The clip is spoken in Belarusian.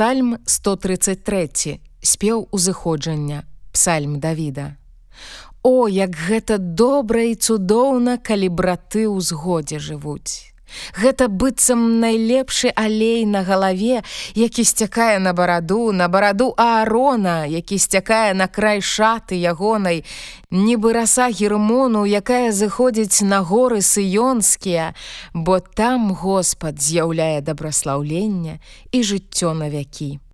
Псальм 133 спеў узыходжання Псальм Давіда. О, як гэта добра і цудоўна, калі браты ў згодзе жывуць. Гэта быццам найлепшы алей на галаве, які сцякае на бараду, на бараду Аарона, які сцякае на край шаты ягонай, нібы раса гермону, якая зыходзіць на горы сыёнскія, бо там Господ з'яўляе дабраслаўленне і жыццё на вякі.